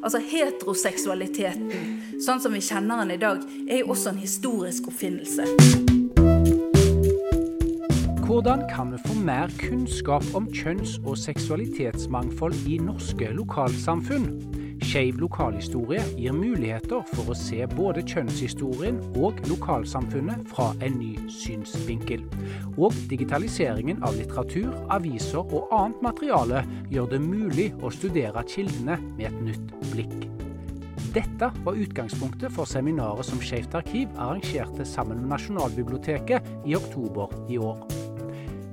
Altså Heteroseksualiteten, sånn som vi kjenner den i dag, er jo også en historisk oppfinnelse. Hvordan kan vi få mer kunnskap om kjønns- og seksualitetsmangfold i norske lokalsamfunn? Skeiv lokalhistorie gir muligheter for å se både kjønnshistorien og lokalsamfunnet fra en ny synsvinkel. Og digitaliseringen av litteratur, aviser og annet materiale gjør det mulig å studere kildene med et nytt blikk. Dette var utgangspunktet for seminaret som Skeivt arkiv arrangerte sammen med Nasjonalbiblioteket i oktober i år.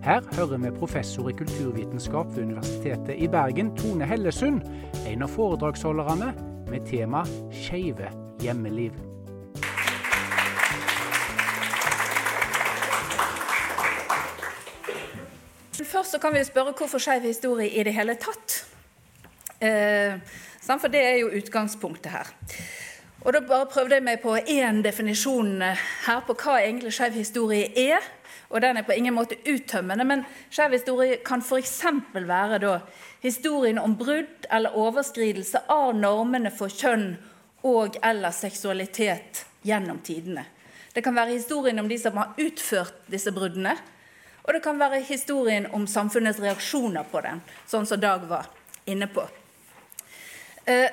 Her hører vi professor i kulturvitenskap ved Universitetet i Bergen, Tone Hellesund, en av foredragsholderne med tema 'Skeive hjemmeliv'. Først så kan vi spørre hvorfor skeiv historie i det hele tatt. Eh, for det er jo utgangspunktet her. Og Da bare prøvde jeg meg på én definisjon her på hva egentlig skeiv historie er. Og den er på ingen måte uttømmende, men skeiv historie kan f.eks. være da, historien om brudd eller overskridelse av normene for kjønn og eller seksualitet gjennom tidene. Det kan være historien om de som har utført disse bruddene. Og det kan være historien om samfunnets reaksjoner på den, sånn som Dag var inne på. Eh,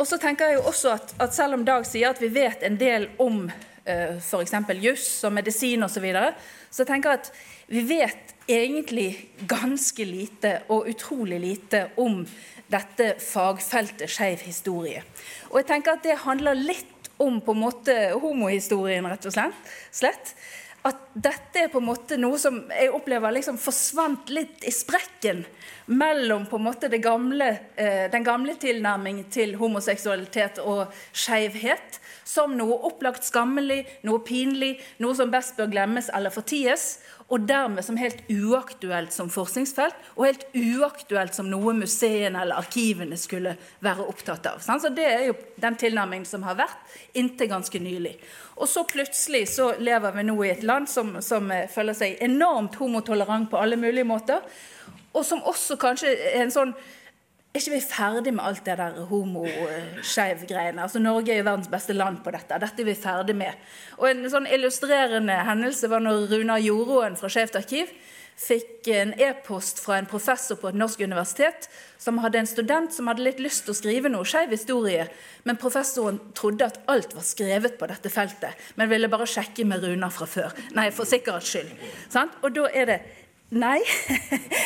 og så tenker jeg jo også at, at, Selv om Dag sier at vi vet en del om uh, f.eks. juss og medisin osv., så, videre, så tenker jeg at vi vet egentlig ganske lite og utrolig lite om dette fagfeltet skeiv historie. Og jeg tenker at det handler litt om på en måte homohistorien, rett og slett. At dette er på en måte noe som jeg opplever liksom forsvant litt i sprekken mellom på en måte gamle, eh, den gamle tilnærmingen til homoseksualitet og skeivhet som noe opplagt skammelig, noe pinlig, noe som best bør glemmes eller forties, og dermed som helt uaktuelt som forskningsfelt, og helt uaktuelt som noe museene eller arkivene skulle være opptatt av. Så Det er jo den tilnærmingen som har vært inntil ganske nylig. Og så plutselig så lever vi nå i et land som, som føler seg enormt homotolerant på alle mulige måter, og som også kanskje er en sånn er ikke vi ferdig med alt det der homo-skeiv-greiene? Altså, Norge er jo verdens beste land på dette. Dette er vi ferdig med. Og En sånn illustrerende hendelse var når Runar Joroen fra Skeivt arkiv fikk en e-post fra en professor på et norsk universitet som hadde en student som hadde litt lyst til å skrive noe skeiv historie, men professoren trodde at alt var skrevet på dette feltet, men ville bare sjekke med Runar fra før. Nei, for sikkerhets skyld. Og da er det Nei.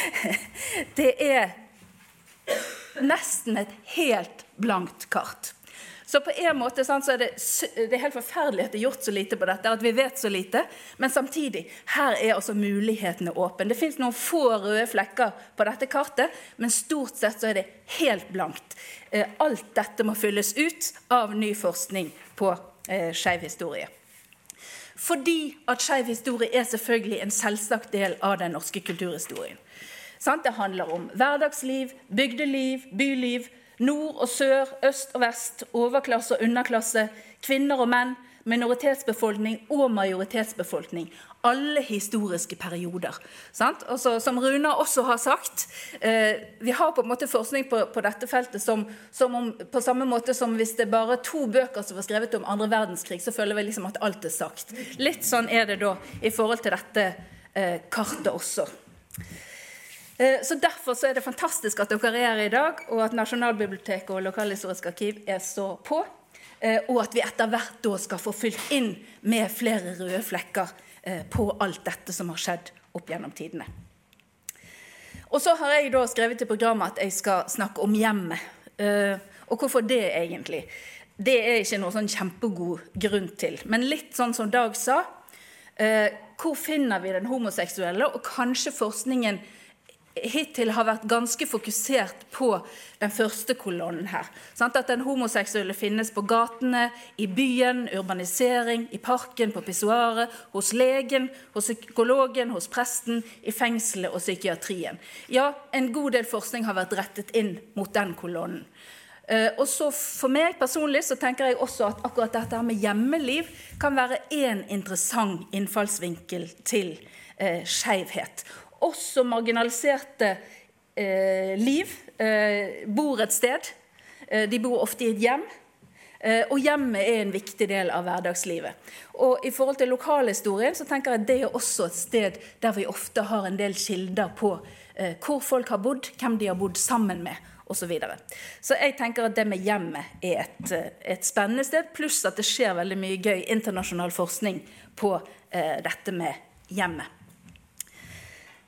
det er nesten et helt blankt kart. Så på en måte så er det, det er helt forferdelig at det er gjort så lite på dette, at vi vet så lite. Men samtidig, her er også mulighetene åpne. Det fins noen få røde flekker på dette kartet, men stort sett så er det helt blankt. Eh, alt dette må fylles ut av ny forskning på eh, skeiv historie. Fordi at skeiv historie er selvfølgelig en selvsagt del av den norske kulturhistorien. Det handler om hverdagsliv, bygdeliv, byliv, nord og sør, øst og vest, overklasse og underklasse, kvinner og menn, minoritetsbefolkning og majoritetsbefolkning. Alle historiske perioder. Altså, som Runa også har sagt, eh, vi har på en måte forskning på, på dette feltet som, som om, på samme måte som hvis det er to bøker som var skrevet om andre verdenskrig, så føler vi liksom at alt er sagt. Litt sånn er det da i forhold til dette eh, kartet også. Eh, så Derfor så er det fantastisk at dere er her i dag, og at Nasjonalbiblioteket og Lokalhistorisk arkiv er så på. Eh, og at vi etter hvert da skal få fylt inn med flere røde flekker eh, på alt dette som har skjedd opp gjennom tidene. Og så har jeg da skrevet i programmet at jeg skal snakke om hjemmet. Og hvorfor det, egentlig? Det er ikke noe sånn kjempegod grunn til. Men litt sånn som Dag sa. Hvor finner vi den homoseksuelle? Og kanskje forskningen hittil har vært ganske fokusert på den første kolonnen her. Sant? At den homoseksuelle finnes på gatene, i byen, urbanisering, i parken, på pissoaret, hos legen, hos psykologen, hos presten, i fengselet og psykiatrien. Ja, en god del forskning har vært rettet inn mot den kolonnen. Uh, og så For meg personlig så tenker jeg også at akkurat dette med hjemmeliv kan være én interessant innfallsvinkel til uh, skeivhet også marginaliserte eh, liv eh, bor et sted. De bor ofte i et hjem. Og hjemmet er en viktig del av hverdagslivet. Og i forhold til lokalhistorien så tenker jeg at det er også et sted der vi ofte har en del kilder på hvor folk har bodd, hvem de har bodd sammen med Og Så, videre. så jeg tenker at det med hjemmet er et, et spennende sted, pluss at det skjer veldig mye gøy internasjonal forskning på eh, dette med hjemmet.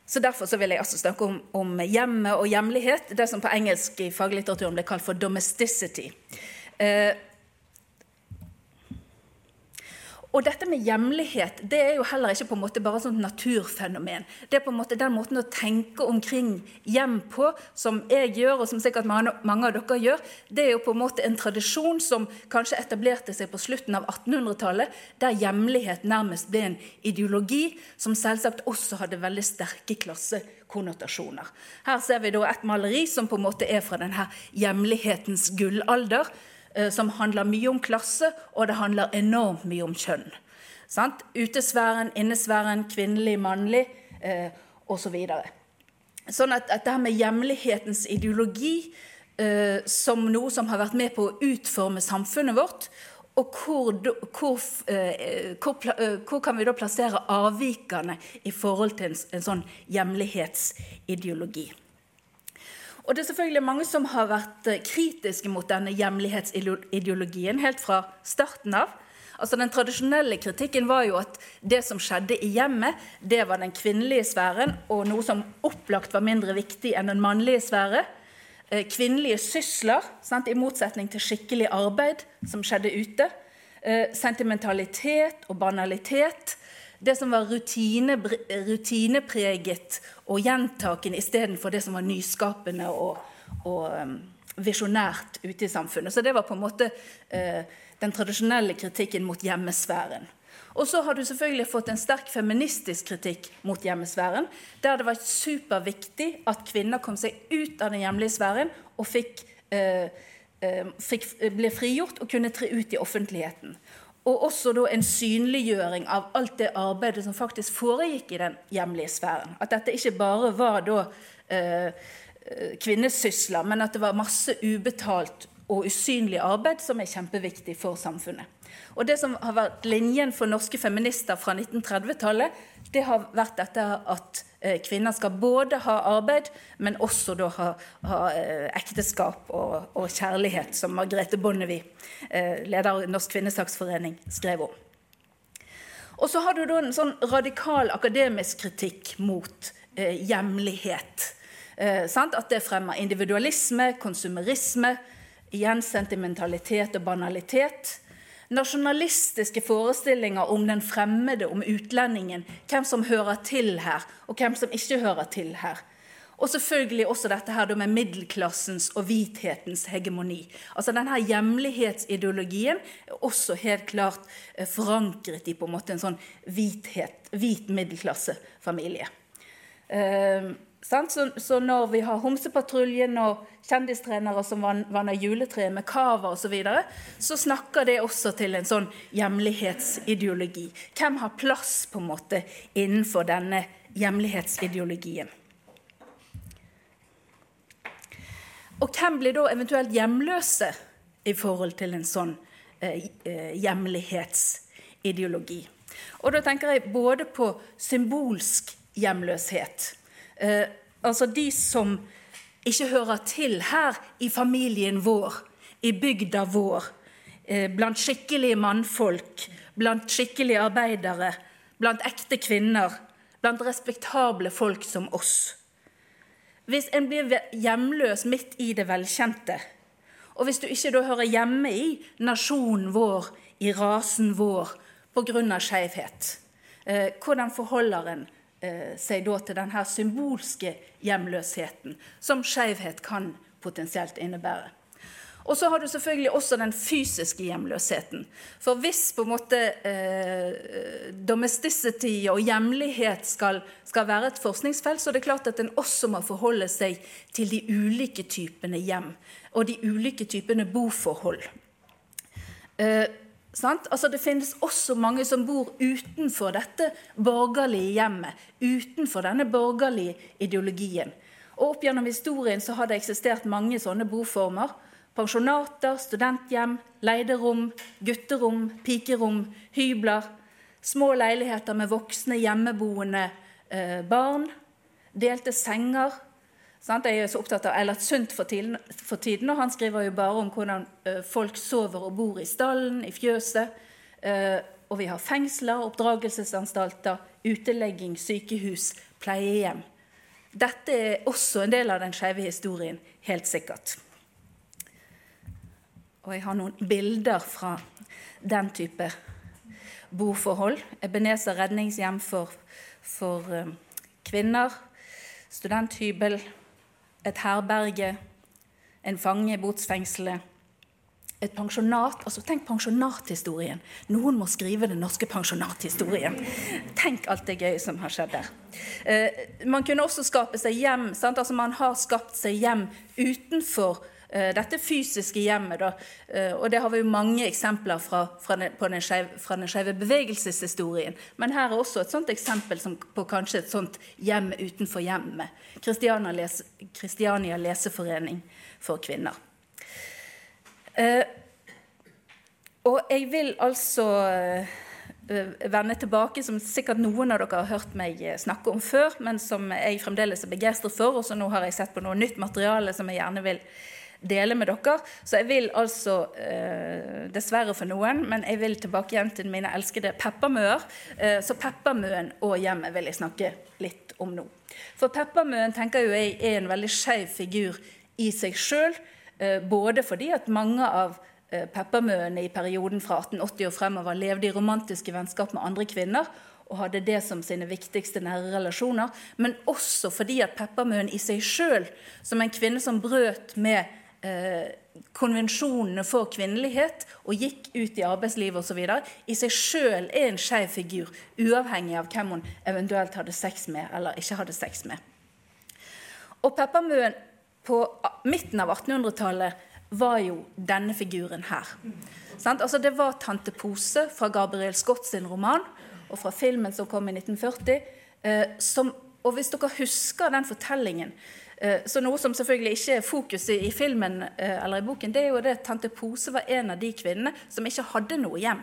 Så Derfor så vil jeg også snakke om, om hjemme og hjemlighet. Det som på engelsk i faglitteraturen blir kalt for domesticity. Eh, og dette med hjemlighet det er jo heller ikke på en måte bare sånn naturfenomen. Det er på en måte den måten å tenke omkring hjem på, som jeg gjør, og som sikkert mange, mange av dere gjør, det er jo på en måte en tradisjon som kanskje etablerte seg på slutten av 1800-tallet, der hjemlighet nærmest ble en ideologi som selvsagt også hadde veldig sterke klassekonnotasjoner. Her ser vi da et maleri som på en måte er fra denne hjemlighetens gullalder som handler mye om klasse, og det handler enormt mye om kjønn. Sant? Utesfæren, innesfæren, kvinnelig, mannlig eh, osv. Så sånn at det her med hjemlighetens ideologi eh, som noe som har vært med på å utforme samfunnet vårt, og hvor, hvor, eh, hvor, eh, hvor, kan vi da plassere avvikene i forhold til en, en sånn hjemlighetsideologi? Og det er selvfølgelig mange som har vært eh, kritiske mot denne hjemlighetsideologien helt fra starten av. Altså Den tradisjonelle kritikken var jo at det som skjedde i hjemmet, det var den kvinnelige sfæren, og noe som opplagt var mindre viktig enn den mannlige sfære. Eh, kvinnelige sysler, sant, i motsetning til skikkelig arbeid som skjedde ute. Eh, sentimentalitet og banalitet det som var rutine, rutinepreget og gjentakende istedenfor det som var nyskapende og, og um, visjonært ute i samfunnet. Så det var på en måte uh, den tradisjonelle kritikken mot hjemmesfæren. Og så har du selvfølgelig fått en sterk feministisk kritikk mot hjemmesfæren, der det var superviktig at kvinner kom seg ut av den hjemlige sfæren og fikk, uh, uh, fikk ble frigjort og kunne tre ut i offentligheten. Og også da en synliggjøring av alt det arbeidet som faktisk foregikk i den hjemlige sfæren. At dette ikke bare var da eh, kvinnesysler, men at det var masse ubetalt og usynlig arbeid som er kjempeviktig for samfunnet. Og Det som har vært linjen for norske feminister fra 1930-tallet, det har vært dette at Eh, kvinner skal både ha arbeid, men også da ha, ha eh, ekteskap og, og, kjærlighet, som Margrethe Bonnevie, eh, leder av Norsk kvinnesaksforening, skrev om. Og så har du da en sånn radikal akademisk kritikk mot eh, hjemlighet. Eh, at det fremmer individualisme, konsumerisme, igjen sentimentalitet og banalitet nasjonalistiske forestillinger om den fremmede, om utlendingen, hvem som hører til her, og hvem som ikke hører til her. Og selvfølgelig også dette her med middelklassens og hvithetens hegemoni. Altså denne Hjemlighetsideologien er også helt klart eh, forankret i på en måte en sånn hvithet, hvit middelklassefamilie. Uh, så, så, når vi har Homsepatruljen og kjendistrenere som vanner juletreet med cava osv., så, videre, så snakker det også til en sånn hjemlighetsideologi. Hvem har plass på en måte innenfor denne hjemlighetsideologien? Og hvem blir da eventuelt hjemløse i forhold til en sånn eh, eh hjemlighetsideologi? Og da tenker jeg både på symbolsk hjemløshet Eh, altså de som ikke hører til her i familien vår, i bygda vår, eh, blant skikkelige mannfolk, blant skikkelige arbeidere, blant ekte kvinner, blant respektable folk som oss. Hvis en blir hjemløs midt i det velkjente, og hvis du ikke da hører hjemme i nasjonen vår, i rasen vår, pga. skeivhet, eh, hvordan forholder en seg da til denne symbolske hjemløsheten som skeivhet kan potensielt innebære. Og så har du selvfølgelig også den fysiske hjemløsheten. For hvis på en måte eh, domesticity og hjemlighet skal, skal, være et forskningsfelt, så er det klart at en også må forholde seg til de ulike typene hjem og de ulike typene boforhold. Eh, Altså, det finnes også mange som bor utenfor dette borgerlige hjemmet. Utenfor denne borgerlige ideologien. Og Opp gjennom historien så har det eksistert mange sånne boformer. Pensjonater, studenthjem, leiderom, gutterom, pikerom, hybler. Små leiligheter med voksne, hjemmeboende eh, barn. Delte senger. Jeg er så opptatt av Eilert Sundt for, tiden, og han skriver jo bare om hvordan eh, folk sover og bor i stallen, i fjøset. Eh, og vi har fengsler, oppdragelsesanstalter, utelegging, sykehus, pleiehjem. Dette er også en del av den skeive historien, helt sikkert. Og jeg har noen bilder fra den type boforhold. Ebenezer redningshjem for, for uh, kvinner. Studenthybel. Et herberge. En fange i botsfengselet. Et pensjonat. altså Tenk pensjonathistorien. Noen må skrive den norske pensjonathistorien. Tenk alt det gøye som har skjedd der. Eh, man kunne også skape seg hjem. Sant? altså Man har skapt seg hjem utenfor dette fysiske hjemmet. Da. Eh, og det har vi jo mange eksempler fra, fra den, skeive bevegelseshistorien. Men her er også et sånt eksempel som, på kanskje et sånt hjem utenfor hjemmet. Kristiania, Les, Kristiania leseforening for kvinner. Eh, og jeg vil altså vende tilbake, som sikkert noen av dere har hørt meg snakke om før, men som jeg fremdeles er begeistret for. Og så nå har jeg sett på noe nytt materiale som jeg gjerne vil dele med dere. Så jeg vil altså, eh, dessverre for noen, men jeg vil tilbake igjen til mine elskede peppermøer. Eh, så peppermøen og hjemmet vil jeg snakke litt om nå. For peppermøen tenker jo jeg er en veldig skeiv figur i seg sjøl. Eh, både fordi at mange av eh, peppermøene i perioden fra 1880 og fremover levde i romantiske vennskap med andre kvinner og hadde det som sine viktigste nære relasjoner, men også fordi at Peppermøen i seg sjøl, som en kvinne som brøt med Eh, konvensjonene for kvinnelighet og gikk ut i arbeidslivet osv., i seg sjøl er en skeiv figur, uavhengig av hvem hun eventuelt hadde sex med eller ikke hadde sex med. Og Peppermøen på midten av 1800-tallet var jo denne figuren her. Altså, det var tante Pose fra Gabriel Scott sin roman og fra filmen som kom i 1940. Eh, som, og hvis dere husker den fortellingen, så noe som selvfølgelig ikke er fokuset i filmen eh, eller i boken, det er jo det at tante Pose var en av de kvinnene som ikke hadde noe hjem.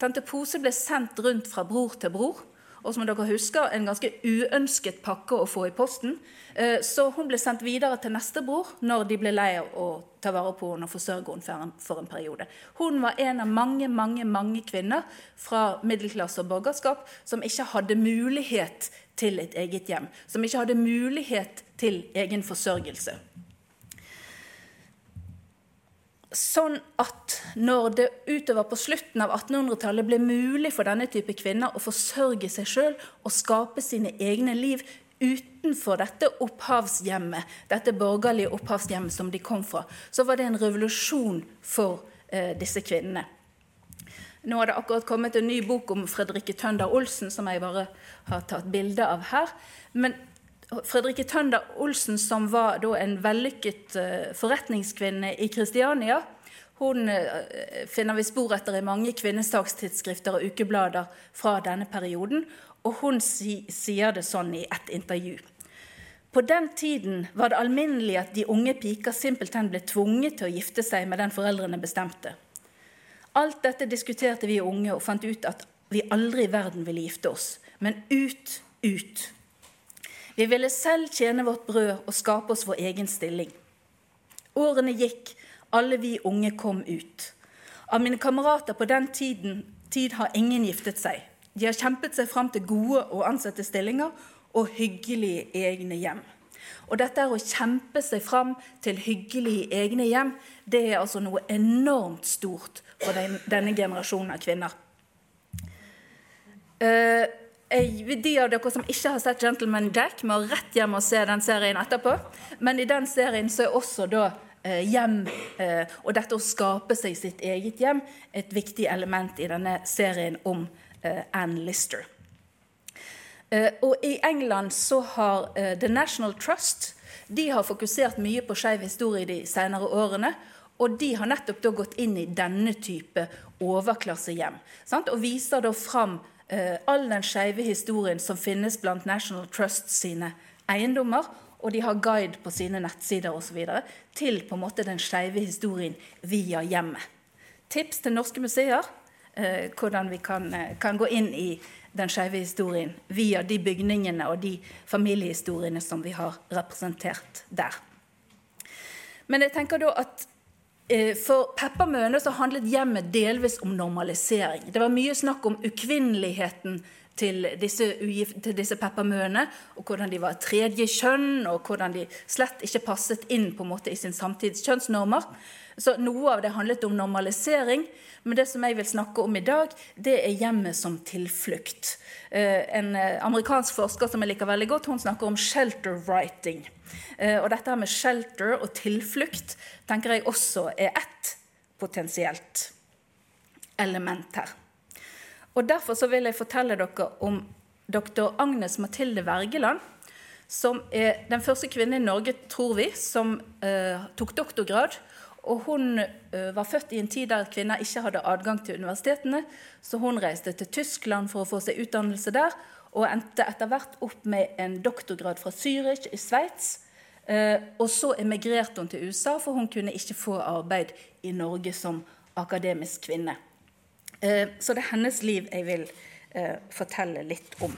Tante Pose ble sendt rundt fra bror til bror. Og som dere husker, en ganske uønsket pakke å få i posten. Eh, så hun ble sendt videre til neste bror når de ble lei av å ta vare på henne og forsørge henne for en periode. Hun var en av mange mange, mange kvinner fra middelklasse og borgerskap som ikke hadde mulighet til et eget hjem. Som ikke hadde mulighet til egen forsørgelse. Sånn at når det utover på slutten av 1800-tallet ble mulig for denne type kvinner å forsørge seg sjøl og skape sine egne liv utenfor dette opphavshjemmet, dette borgerlige opphavshjemmet som de kom fra, så var det en revolusjon for eh, disse kvinnene. Nå har det akkurat kommet en ny bok om Fredrikke Tønder Olsen, som jeg bare har tatt bilde av her. Men Fredrikke Tønder Olsen, som var en vellykket uh, forretningskvinne i Kristiania, hun uh, finner vi spor etter i mange kvinnesakstidsskrifter og ukeblader fra denne perioden. Og hun sier det sånn i et intervju. På den tiden var det alminnelig at de unge piker simpelthen ble tvunget til å gifte seg med den foreldrene bestemte. Alt dette diskuterte vi unge og fant ut at vi aldri i verden ville gifte oss. Men ut, ut. Vi ville selv tjene vårt brød og skape oss vår egen stilling. Årene gikk, alle vi unge kom ut. Av mine kamerater på den tiden, tid har ingen giftet seg. De har kjempet seg fram til gode og ansette stillinger og hyggelige egne hjem. Og dette er å kjempe seg fram til hyggelige egne hjem, det er altså noe enormt stort for den, denne generasjonen av kvinner. Uh, de av dere som ikke har sett 'Gentleman Jack', må rett hjem og se den serien etterpå. Men i den serien så er også da uh, hjem uh, og dette å skape seg sitt eget hjem et viktig element i denne serien om Anne Lister. Og I England så har The National Trust de har fokusert mye på skeiv historie de senere årene. Og de har nettopp da gått inn i denne type overklassehjem. Sant? Og viser da fram uh, all den skeive historien som finnes blant National Trust sine eiendommer. og de har guide på sine nettsider osv. til på en måte den skeive historien via hjemmet. Tips til norske museer eh, hvordan vi kan, eh, kan, gå inn i den skeive historien via de bygningene og de familiehistoriene som vi har representert der. Men jeg tenker da at eh, for Peppa Møne så handlet hjemmet delvis om normalisering. Det var mye snakk om ukvinneligheten til disse, disse peppermøene, og hvordan de var tredje kjønn, og hvordan de slett ikke passet inn på en måte i sin samtids kjønnsnormer. Så Noe av det handlet om normalisering, men det som jeg vil snakke om i dag, det er hjemmet som tilflukt. Eh, en eh, amerikansk forsker som jeg liker veldig godt, hun snakker om shelter writing. Eh, og dette med shelter og tilflukt tenker jeg også er ett potensielt element her. Og Derfor så vil jeg fortelle dere om dr. Agnes Mathilde Wergeland, som er den første kvinnen i Norge, tror vi, som eh, tok doktorgrad. Og Hun eh, var født i en tid der kvinner ikke hadde adgang til universitetene, så hun reiste til Tyskland for å få seg utdannelse der, og endte etter hvert opp med en doktorgrad fra Zürich i Sveits. Eh, og så emigrerte hun til USA, for hun kunne ikke få arbeid i Norge som akademisk kvinne. Eh, så det er hennes liv jeg vil eh, fortelle litt om.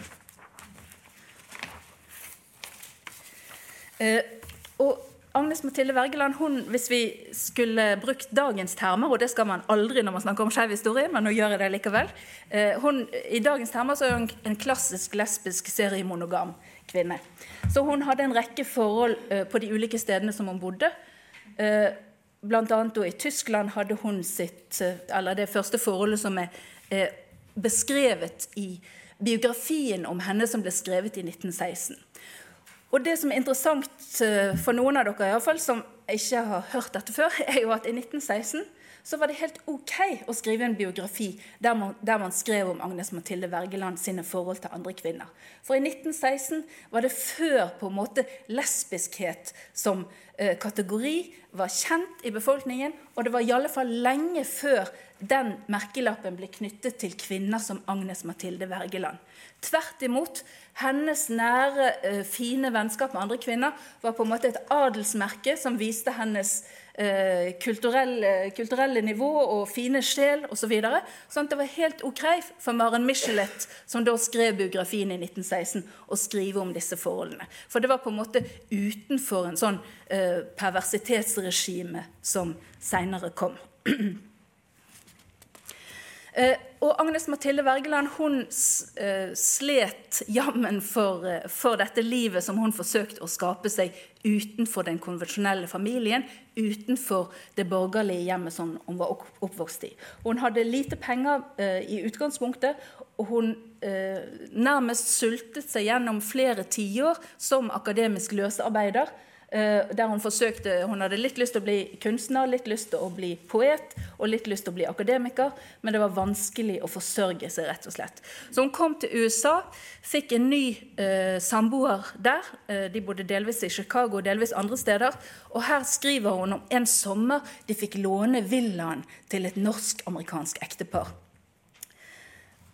Eh, og Agnes Mathilde Wergeland, hun, hvis vi skulle brukt dagens termer, og det skal man aldri når man snakker om skeiv historie, men nå gjør jeg det likevel hun, I dagens termer så er hun en klassisk lesbisk seriemonogam kvinne. Så hun hadde en rekke forhold på de ulike stedene som hun bodde. Bl.a. i Tyskland hadde hun sitt, eh, eller det første forholdet som er eh, beskrevet i biografien om henne som ble skrevet i 1916. Og Det som er interessant eh, for noen av dere i fall, som ikke har hørt dette før, er jo at i 1916 så var det helt ok å skrive en biografi der man, der man, skrev om Agnes Mathilde Wergeland sine forhold til andre kvinner. For i 1916 var det før på en måte lesbiskhet som eh, kategori var kjent i befolkningen, og det var i alle fall lenge før den merkelappen ble knyttet til kvinner som Agnes Mathilde Wergeland. Tvert imot. Hennes nære, eh, fine vennskap med andre kvinner var på en måte et adelsmerke som viste hennes Eh, kulturelle, kulturelle nivå og fine sjel osv. Så videre. sånn at det var helt ok for Maren Michelet, som da skrev biografien i 1916, å skrive om disse forholdene. For det var på en måte utenfor en sånn eh, perversitetsregime som seinere kom. Uh, og Agnes Mathilde Wergeland hun uh, slet jammen for, uh, for, dette livet som hun forsøkte å skape seg utenfor den konvensjonelle familien, utenfor det borgerlige hjemmet som hun var oppvokst i. Hun hadde lite penger i utgangspunktet, og hun nærmest sultet seg gjennom flere tiår som akademisk løsarbeider Eh, der hun forsøkte Hun hadde litt lyst til å bli kunstner, litt lyst til å bli poet og litt lyst til å bli akademiker, men det var vanskelig å forsørge seg, rett og slett. Så hun kom til USA, fikk en ny eh, samboer der. Eh, de bodde delvis i Chicago og delvis andre steder. Og her skriver hun om en sommer de fikk låne villaen til et norsk-amerikansk ektepar.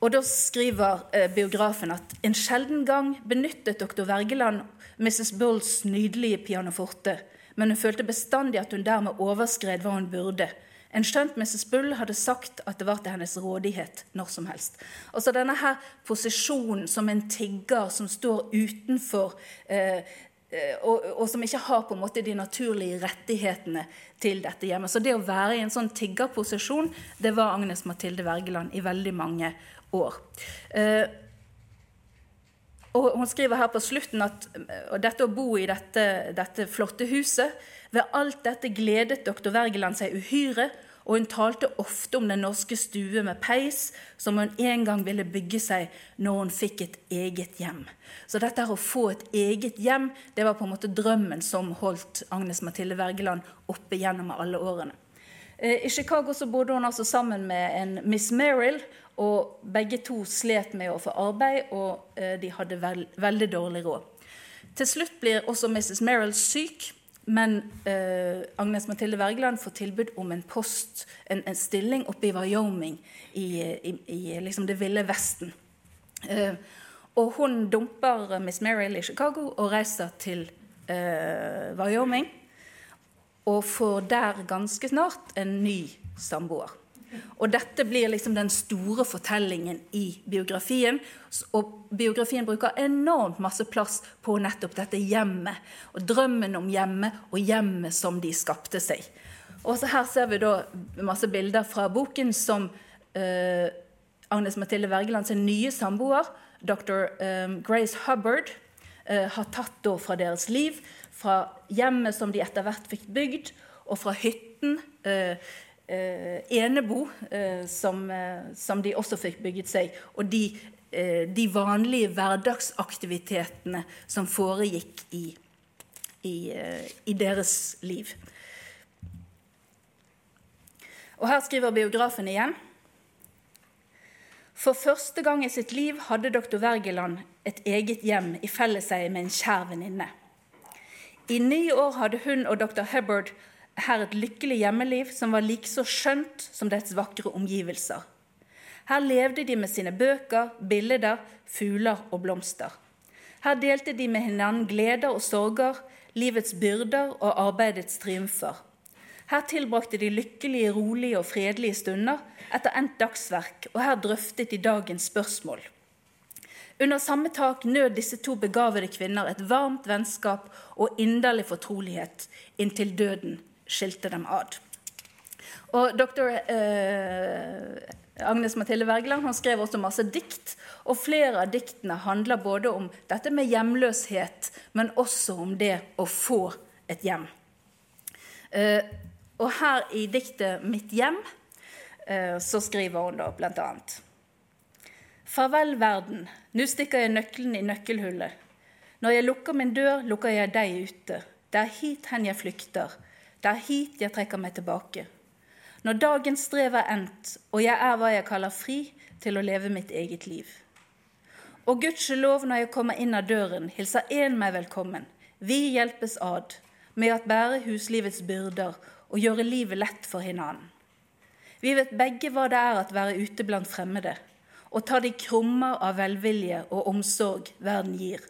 Og Da skriver eh, biografen at en sjelden gang benyttet doktor Wergeland Mrs. Bulls nydelige pianoforte, men hun følte bestandig at hun dermed overskred hva hun burde. En skjønt Mrs. Bull hadde sagt at det var til hennes rådighet når som helst. Altså denne her posisjonen som en tigger som står utenfor eh, eh, og, og, som ikke har på en måte de naturlige rettighetene til dette hjemmet. Så det å være i en sånn tiggerposisjon, det var Agnes Mathilde Wergeland i veldig mange år. Eh, og Hun skriver her på slutten at dette å bo i dette, dette flotte huset Ved alt dette gledet doktor Wergeland seg uhyre, og hun talte ofte om den norske stue med peis, som hun en gang ville bygge seg når hun fikk et eget hjem. Så dette å få et eget hjem, det var på en måte drømmen som holdt Agnes Mathilde Wergeland oppe gjennom alle årene. Eh, I Chicago så bodde hun altså sammen med en Miss Merrill, og begge to slet med å få arbeid, og eh, de hadde veld, veldig dårlig råd. Til slutt blir også Mrs. Merrill syk, men eh, Agnes Mathilde Wergeland får tilbud om en post, en, en stilling oppe i Wyoming, i, i, i liksom det ville Vesten. Eh, og hun dumper Miss Merrill i Chicago og reiser til eh, Wyoming. Og får der ganske snart en ny samboer. Og dette blir liksom den store fortellingen i biografien. Og biografien bruker enormt masse plass på nettopp dette hjemmet. Og drømmen om hjemmet, og hjemmet som de skapte seg. Og så her ser vi da masse bilder fra boken som eh, Agnes Mathilde Wergeland sin nye samboer, dr. Eh, Grace Hubbard, eh, har tatt da fra deres liv. Fra hjemmet som de etter hvert fikk bygd, og fra hytten. Eh, enebo, eh, som, eh, som, de også fikk bygget seg. Og de, eh, de vanlige hverdagsaktivitetene som foregikk i, i, eh, i, deres liv. Og her skriver biografen igjen. For første gang i sitt liv hadde doktor Wergeland et eget hjem i felleseie med en kjær venninne. I ni år hadde hun og dr. Hubbard her et lykkelig hjemmeliv som var like så skjønt som dets vakre omgivelser. Her levde de med sine bøker, bilder, fugler og blomster. Her delte de med hverandre gleder og sorger, livets byrder og arbeidets triumfer. Her tilbrakte de lykkelige, rolige og fredelige stunder etter endt dagsverk, og her drøftet de dagens spørsmål. Under samme tak nød disse to begavede kvinner et varmt vennskap og inderlig fortrolighet inntil døden skilte dem ad. Og doktor eh, Agnes Mathilde Wergeland han skrev også masse dikt. Og flere av diktene handler både om dette med hjemløshet, men også om det å få et hjem. Eh, og her i diktet 'Mitt hjem' eh, så skriver hun da blant annet Farvel, verden, nå stikker jeg nøkkelen i nøkkelhullet. Når jeg lukker min dør, lukker jeg deg ute. Det er hit hen jeg flykter. Det er hit jeg trekker meg tilbake. Når dagens strev er endt, og jeg er hva jeg kaller fri til å leve mitt eget liv. Og gudskjelov, når jeg kommer inn av døren, hilser én meg velkommen. Vi hjelpes ad med å bære huslivets byrder og gjøre livet lett for hinanden. Vi vet begge hva det er å være ute blant fremmede, og ta de krummer av velvilje og omsorg verden gir.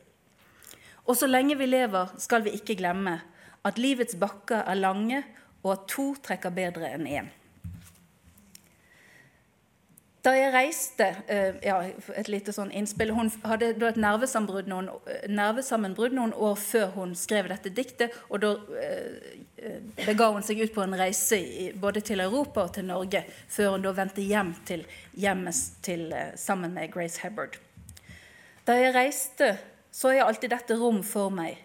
Og så lenge vi lever, skal vi ikke glemme at livets bakker er lange, og at to trekker bedre enn én. Da jeg reiste eh, ja, Et lite sånn innspill. Hun hadde et nervesammenbrudd noen, nervesammenbrudd noen år før hun skrev dette diktet. og Da eh, bega hun seg ut på en reise både til Europa og til Norge, før hun da vendte hjem til hjemmet eh, sammen med Grace Hebbard. Da jeg reiste, så jeg alltid dette rom for meg.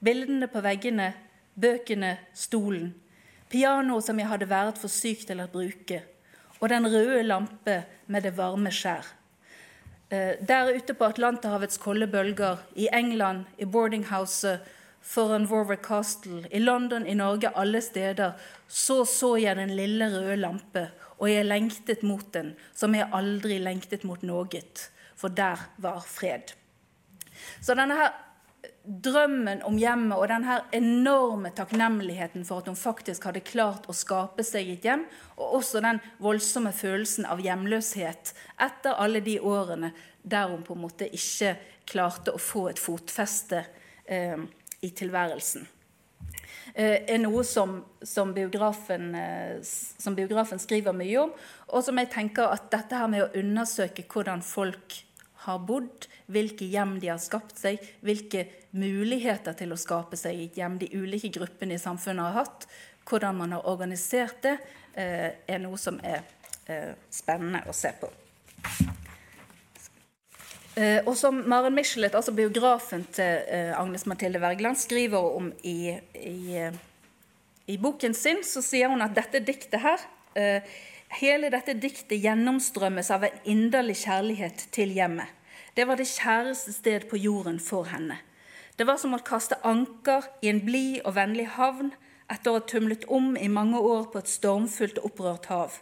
Bildene på veggene bøkene, stolen, pianoet som jeg hadde vært for syk til å bruke, og den røde lampe med det varme skjær. Eh, der ute på Atlanterhavets kolde bølger, i England, i boardinghouset foran Warwick Castle, i London, i Norge, alle steder, så så jeg den lille røde lampe, og jeg lengtet mot den som jeg aldri lengtet mot noe, for der var fred. Så denne her drømmen om hjemmet og den her enorme takknemligheten for at hun faktisk hadde klart å skape seg et hjem, og også den voldsomme følelsen av hjemløshet etter alle de årene der hun på en måte ikke klarte å få et fotfeste eh, i tilværelsen. Eh, er noe som, som, biografen, eh, som, biografen, skriver mye om, og som jeg tenker at dette her med å undersøke hvordan folk har bodd, hvilke hjem de har skapt seg, hvilke muligheter til å skape seg et hjem de ulike gruppene i samfunnet har hatt, hvordan man har organisert det, eh, er noe som er eh, spennende å se på. Eh, og som Maren Michelet, altså biografen til Agnes Mathilde Wergeland, skriver om i, i, i, boken sin, så sier hun at dette diktet her Hele dette diktet gjennomstrømmes av en inderlig kjærlighet til hjemmet. Det var det kjæreste sted på jorden for henne. Det var som å kaste anker i en blid og vennlig havn etter å ha tumlet om i mange år på et stormfullt og opprørt hav.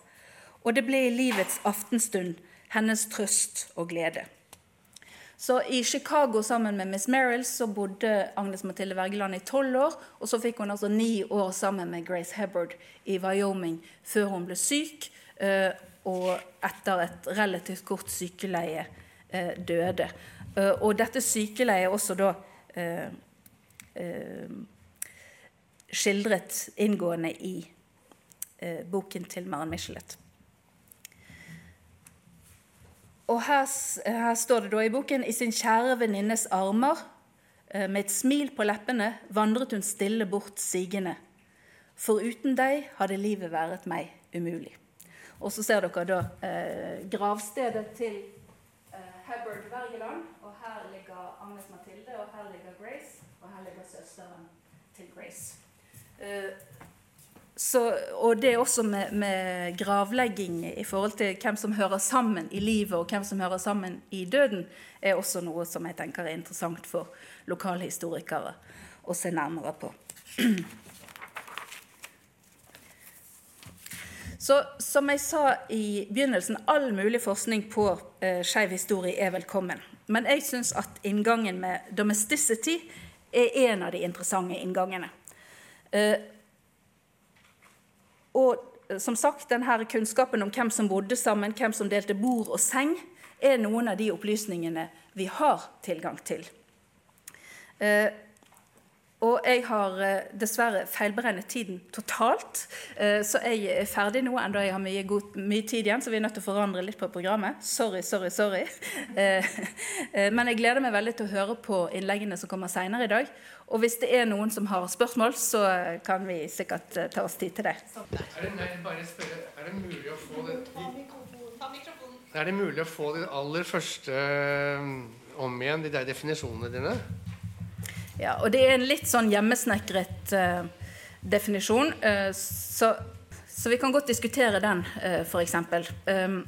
Og det ble i livets aftenstund hennes trøst og glede. Så I Chicago sammen med Miss Merrill så bodde Agnes Mathilde Wergeland i tolv år. Og så fikk hun altså ni år sammen med Grace Hebbard i Wyoming før hun ble syk. Eh, og etter et relativt kort sykeleie døde. Eh, og dette sykeleiet også da eh, eh, skildret inngående i eh, boken til Maren Michelet. Og her, her, står det da i boken i sin kjære venninnes armer, eh, med et smil på leppene, vandret hun stille bort sigende. For uten deg hadde livet vært meg umulig. Og så ser dere da eh, gravstedet til eh, Hubbard Wergeland. Og her ligger Agnes Mathilde, og her ligger Grace, og her ligger søsteren til Grace. Eh, så, og det er også med, med, gravlegging i forhold til hvem som hører sammen i livet, og hvem som hører sammen i døden, er også noe som jeg tenker er interessant for lokalhistorikere å se nærmere på. Så som jeg sa i begynnelsen, all mulig forskning på eh, skeiv historie er velkommen. Men jeg syns at inngangen med domesticity er en av de interessante inngangene. Eh, og eh, som sagt, denne kunnskapen om hvem som bodde sammen, hvem som delte bord og seng, er noen av de opplysningene vi har tilgang til. Eh, og jeg har eh, dessverre feilberegnet tiden totalt. Eh, så jeg er ferdig nå, enda jeg har mye, god, mye, tid igjen, så vi er nødt til å forandre litt på programmet. Sorry, sorry, sorry. Eh, men jeg gleder meg veldig til å høre på innleggene som kommer seinere i dag. Og hvis det er noen som har spørsmål, så kan vi sikkert ta oss tid til det. Er det, bare spørre, er det mulig å få det Er det mulig å få de aller første om igjen, de der definisjonene dine? Ja, og det er en litt sånn hjemmesnekret uh, definisjon, uh, så, så, vi kan godt diskutere den, uh, f.eks. Um,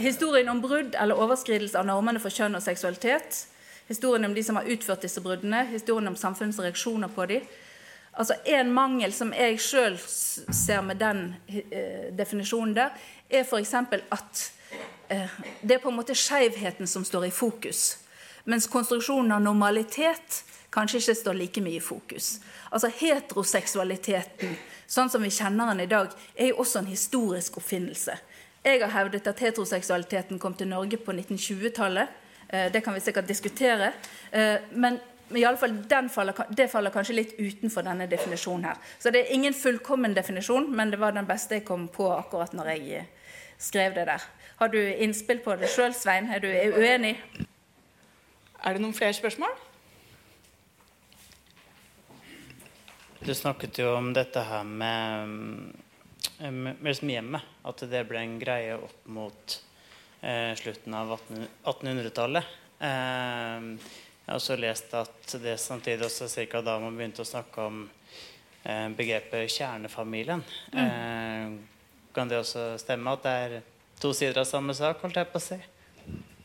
historien om brudd eller overskridelse av normene for kjønn og seksualitet. Historien om de som har utført disse bruddene, historien om samfunnets reaksjoner på dem. Altså En mangel som jeg sjøl ser med den uh, definisjonen der, er f.eks. at det er på en måte skeivheten som står i fokus. Mens konstruksjonen av normalitet kanskje ikke står like mye i fokus. Altså Heteroseksualiteten, sånn som vi kjenner den i dag, er jo også en historisk oppfinnelse. Jeg har hevdet at heteroseksualiteten kom til Norge på 1920-tallet. Eh, det kan vi sikkert diskutere. Eh, men i alle fall, faller, det faller kanskje litt utenfor denne definisjonen her. Så det er ingen fullkommen definisjon, men det var den beste jeg kom på akkurat når jeg eh, skrev det der. Har du innspill på det sjøl, Svein? Er du uenig? Er det noen flere spørsmål? Du snakket jo om dette her med, med, med hjemmet. At det ble en greie opp mot eh, slutten av 1800-tallet. Eh, jeg har også lest at det samtidig også ca. da man begynte å snakke om eh, begrepet kjernefamilien. Mm. Eh, kan det også stemme at det er to sider av samme sak? holdt jeg på å si?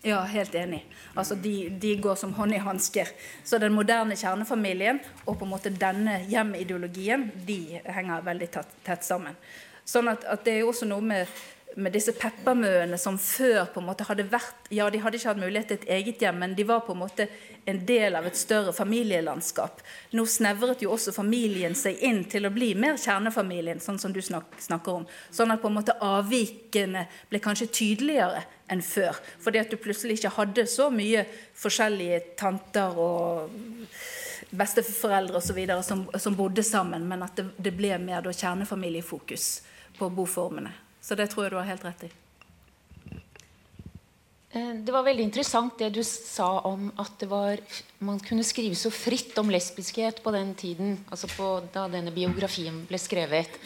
Ja, helt enig. Altså, de, de går som hånd i hansker. Så den moderne kjernefamilien og på en måte denne hjemideologien de henger veldig tett, tett sammen. Sånn at, at, det er jo også noe med med disse peppermøene som før på en måte hadde vært Ja, de hadde ikke hatt mulighet til et eget hjem, men de var på en måte en del av et større familielandskap. Nå snevret jo også familien seg inn til å bli mer kjernefamilien, sånn som du snak, snakker om. Sånn at på en måte avvikene ble kanskje tydeligere enn før. Fordi at du plutselig ikke hadde så mye forskjellige tanter og besteforeldre osv. Som, som bodde sammen, men at det, det ble mer da kjernefamiliefokus på boformene. Så det tror jeg du har helt rett i. Eh, det var veldig interessant det du sa om at var, man kunne skrive så fritt om lesbiskhet på den tiden. altså på, Da denne biografien ble skrevet.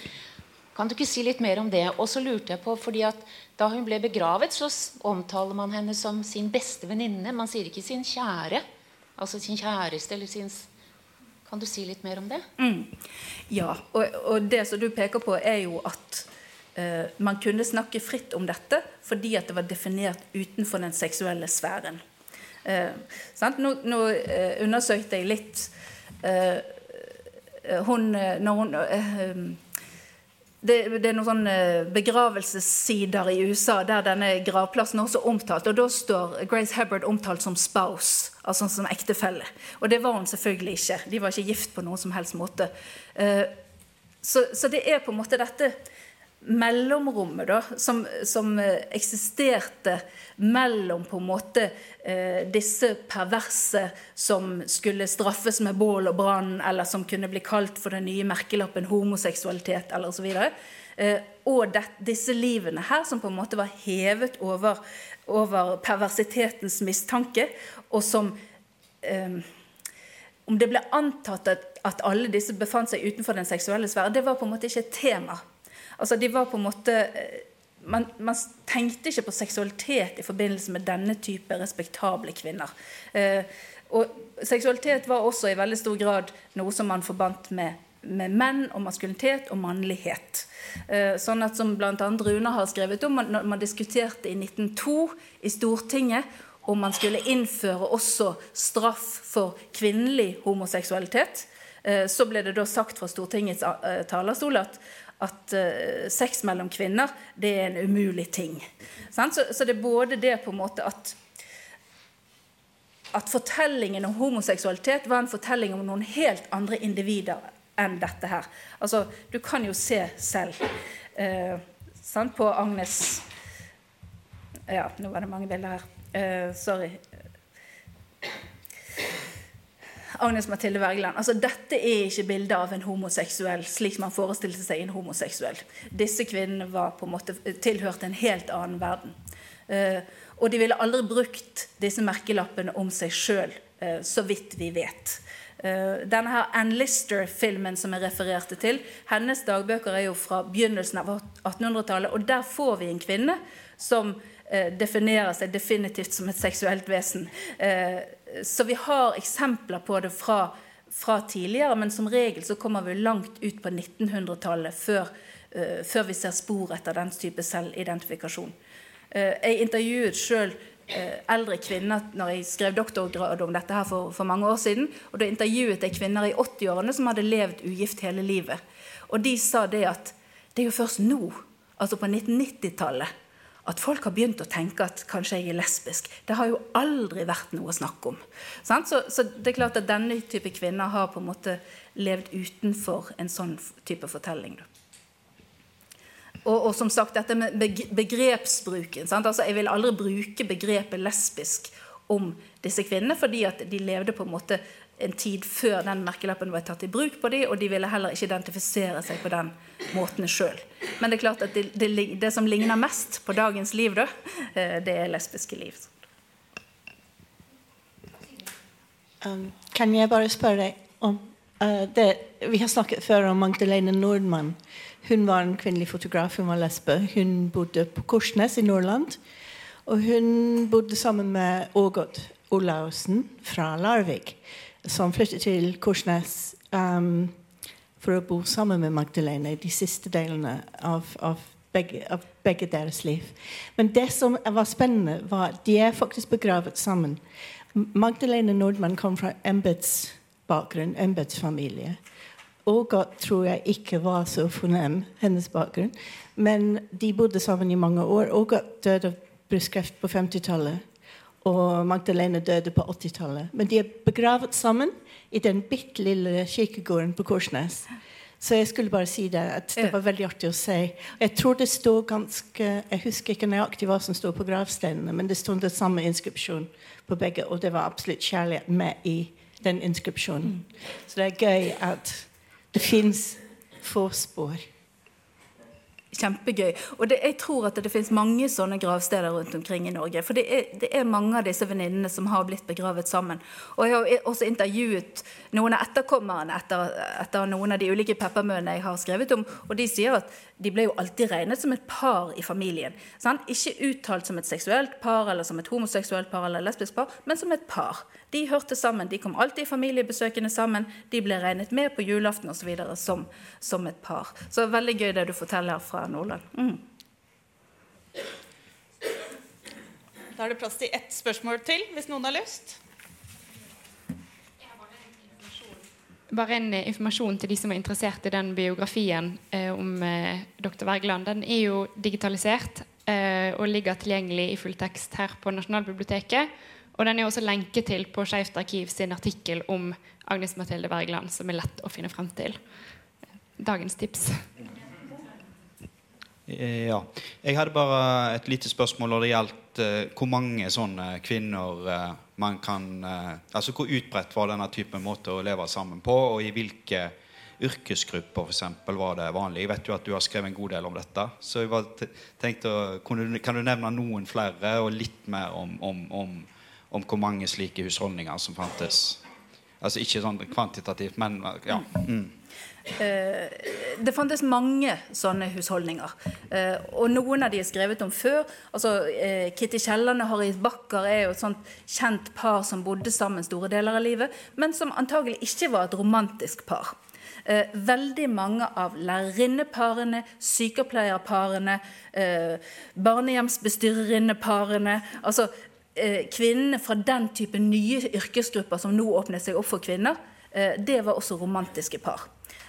Kan du ikke si litt mer om det? Og så lurte jeg på, fordi at Da hun ble begravet, så omtaler man henne som sin beste venninne. Man sier ikke sin kjære. Altså sin kjæreste eller sin Kan du si litt mer om det? Mm. Ja. Og, og det som du peker på, er jo at Eh, man kunne snakke fritt om dette fordi at det var definert utenfor den seksuelle sfæren. Eh, nå, nå eh, undersøkte jeg litt eh, eh, hun, eh, når hun det, det, er noen sånne begravelsessider i USA der denne gravplassen også er omtalt. og Da står Grace Hubbard omtalt som spouse, altså som ektefelle. Og det var hun selvfølgelig ikke. De var ikke gift på noen som helst måte. Så, så det er på en måte dette mellomrommet da, som, som eh, eksisterte mellom på en måte eh, disse perverse som skulle straffes med bål og brann, eller som kunne bli kalt for den nye merkelappen homoseksualitet, eller osv. Eh, og det, disse livene her som på en måte var hevet over, over perversitetens mistanke, og som eh, Om det ble antatt at, at alle disse befant seg utenfor den seksuelle sfære, det var på en måte ikke et tema. Altså, de var på en måte eh, man, man, tenkte ikke på seksualitet i forbindelse med denne type respektable kvinner. Eh, og seksualitet var også i veldig stor grad noe som man forbandt med, med menn og maskulinitet og mannlighet. Eh, sånn at som bl.a. Rune har skrevet om, man, man diskuterte i 1902 i Stortinget om man skulle innføre også straff for kvinnelig homoseksualitet, eh, så ble det da sagt fra Stortingets eh, talerstol at at uh, sex mellom kvinner det er en umulig ting. Så, så, det er både det på en måte at at fortellingen om homoseksualitet var en fortelling om noen helt andre individer enn dette her. Altså, Du kan jo se selv uh, på Agnes Ja, nå var det mange bilder her. Uh, sorry. Agnes Mathilde Wergeland. Altså, dette er ikke bildet av en homoseksuell slik man forestilte seg en homoseksuell. Disse kvinnene var på en måte tilhørte en helt annen verden. Uh, og de ville aldri brukt disse merkelappene om seg sjøl, uh, eh, så vidt vi vet. Uh, denne her Ann Lister-filmen som jeg refererte til, hennes dagbøker er jo fra begynnelsen av 1800-tallet. Og der får vi en kvinne som definerer seg definitivt som et seksuelt vesen. Uh, så vi har eksempler på det fra, fra, tidligere, men som regel så kommer vi langt ut på 1900-tallet før, uh, før, vi ser spor etter den type selvidentifikasjon. Uh, jeg intervjuet sjøl eh, eldre kvinner når jeg skrev doktorgrad om dette her for, for mange år siden. og Da intervjuet jeg kvinner i 80-årene som hadde levd ugift hele livet. Og de sa det at det er jo først nå, altså på 1990-tallet, at folk har begynt å tenke at kanskje jeg er lesbisk. Det har jo aldri vært noe å snakke om. Så, det er klart at denne type kvinner har på en måte levd utenfor en sånn type fortelling. Og, og, som sagt, dette med begrepsbruken. Altså, jeg vil aldri bruke begrepet lesbisk om disse kvinnene, fordi at de levde på en måte en tid før den merkelappen var tatt i bruk på dem, og de ville heller ikke identifisere seg på den måten sjøl. Men det er klart at det, det, det, som ligner mest på dagens liv, da, eh, det er lesbiske liv. Um, kan jeg bare spørre deg om uh, det, Vi har snakket før om Magdalene Nordmann. Hun var en kvinnelig fotograf, hun var lesbe. Hun bodde på Korsnes i Nordland. Og hun bodde sammen med Ågot Olaussen fra Larvik som flyttet til Korsnes um, for å bo sammen med Magdalene de siste delene av, av, begge, av, begge, deres liv. Men det som var spennende, var at de er faktisk begravet sammen. Magdalene Nordmann kom fra embetsbakgrunn, embetsfamilie. Ågot tror jeg ikke var så fornem, hennes bakgrunn. Men de bodde sammen i mange år. Ågot døde av brystkreft på 50-tallet og Magdalene døde på 80-tallet. Men de er begravet sammen i den bitte lille kirkegården på Korsnes. Så jeg skulle bare si det, at det var veldig artig å se. Jeg tror det står ganske, jeg husker ikke nøyaktig hva som står på gravsteinene, men det stod den samme inskripsjonen på begge, og det var absolutt kjærlighet med i den inskripsjonen. Så det er gøy at det fins få spor kjempegøy. Og det, jeg tror at det, finnes mange sånne gravsteder rundt omkring i Norge. For det er, det er mange av disse venninnene som har blitt begravet sammen. Og jeg har også intervjuet noen av etterkommerne etter, etter noen av de ulike peppermøene jeg har skrevet om, og de sier at de ble jo alltid regnet som et par i familien. Sant? Ikke uttalt som et seksuelt par eller som et homoseksuelt par eller lesbisk par, men som et par. De hørte sammen, de kom alltid i familiebesøkene sammen. De ble regnet med på julaften osv. Som, som et par. Så veldig gøy det du forteller fra Nordland. Mm. Da er det plass til ett spørsmål til, hvis noen har lyst. Bare en informasjon til de som er interessert i den biografien eh, om eh, dr. Wergeland. Den er jo digitalisert eh, og ligger tilgjengelig i fulltekst her på Nasjonalbiblioteket. Og den er også lenket til på Skeivt arkiv sin artikkel om Agnes Mathilde Wergeland, som er lett å finne frem til. Dagens tips. Eh, ja. Jeg hadde bare et lite spørsmål når det gjaldt uh, hvor mange sånne kvinner uh, man kan uh, Altså hvor utbredt var denne typen måte å leve sammen på, og i hvilke yrkesgrupper for eksempel, var det vanlig? Jeg vet jo at du har skrevet en god del om dette. Så jeg bare tenkte, du, Kan du nevne noen flere, og litt mer om, om, om, om hvor mange slike husholdninger som fantes? Altså ikke sånn kvantitativt, men ja. Mm. Eh, det fantes mange sånne husholdninger. Eh, og noen av de er skrevet om før. altså eh, Kitty Kielland og Harriet Backer er jo et sånt kjent par som bodde sammen store deler av livet, men som antagelig ikke var et romantisk par. Veldig mange av lærerinneparene, sykepleierparene, barnehjemsbestyrerinneparene altså Kvinnene fra den type nye yrkesgrupper som nå åpner seg opp for kvinner, det var også romantiske par.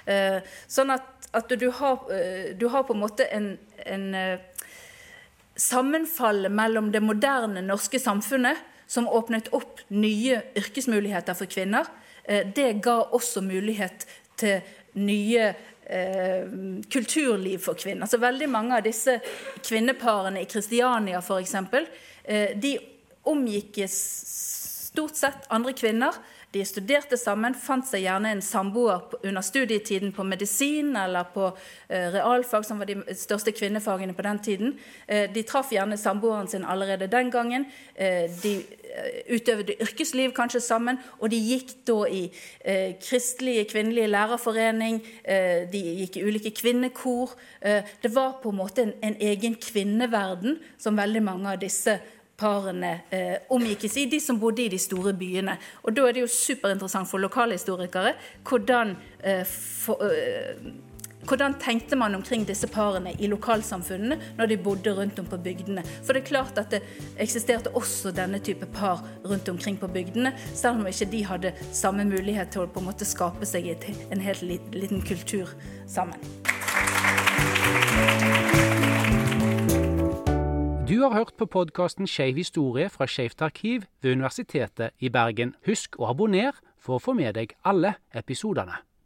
Eh, sånn at, at du, har, eh, du, har, på en måte en, en eh, sammenfall mellom det moderne norske samfunnet, som åpnet opp nye yrkesmuligheter for kvinner. Det ga også mulighet til nye eh, kulturliv for kvinner. Så veldig mange av disse kvinneparene i Kristiania f.eks. Eh, de omgikkes stort sett andre kvinner. De studerte sammen, fant seg gjerne en samboer under studietiden på medisin eller på eh, realfag, som var de største kvinnefagene på den tiden. Eh, de traff gjerne samboeren sin allerede den gangen. Eh, de eh, utøvde yrkesliv kanskje sammen, og de gikk da i eh, kristelige kvinnelige lærerforening. Eh, de gikk i ulike kvinnekor. det var på en måte en, en egen kvinneverden som veldig mange av disse parene eh, omgikkes i, de som bodde i de store byene. Og Da er det jo superinteressant for lokalhistorikere hvordan, eh, for, eh, hvordan tenkte man omkring disse parene i lokalsamfunnene når de bodde rundt om på bygdene? For det er klart at det eksisterte også denne type par rundt omkring på bygdene, selv om ikke de hadde samme mulighet til å på en måte skape seg en helt liten kultur sammen. Du har hørt på podkasten Skeiv historie fra Skeivt arkiv ved Universitetet i Bergen. Husk å abonnere for å få med deg alle episodene.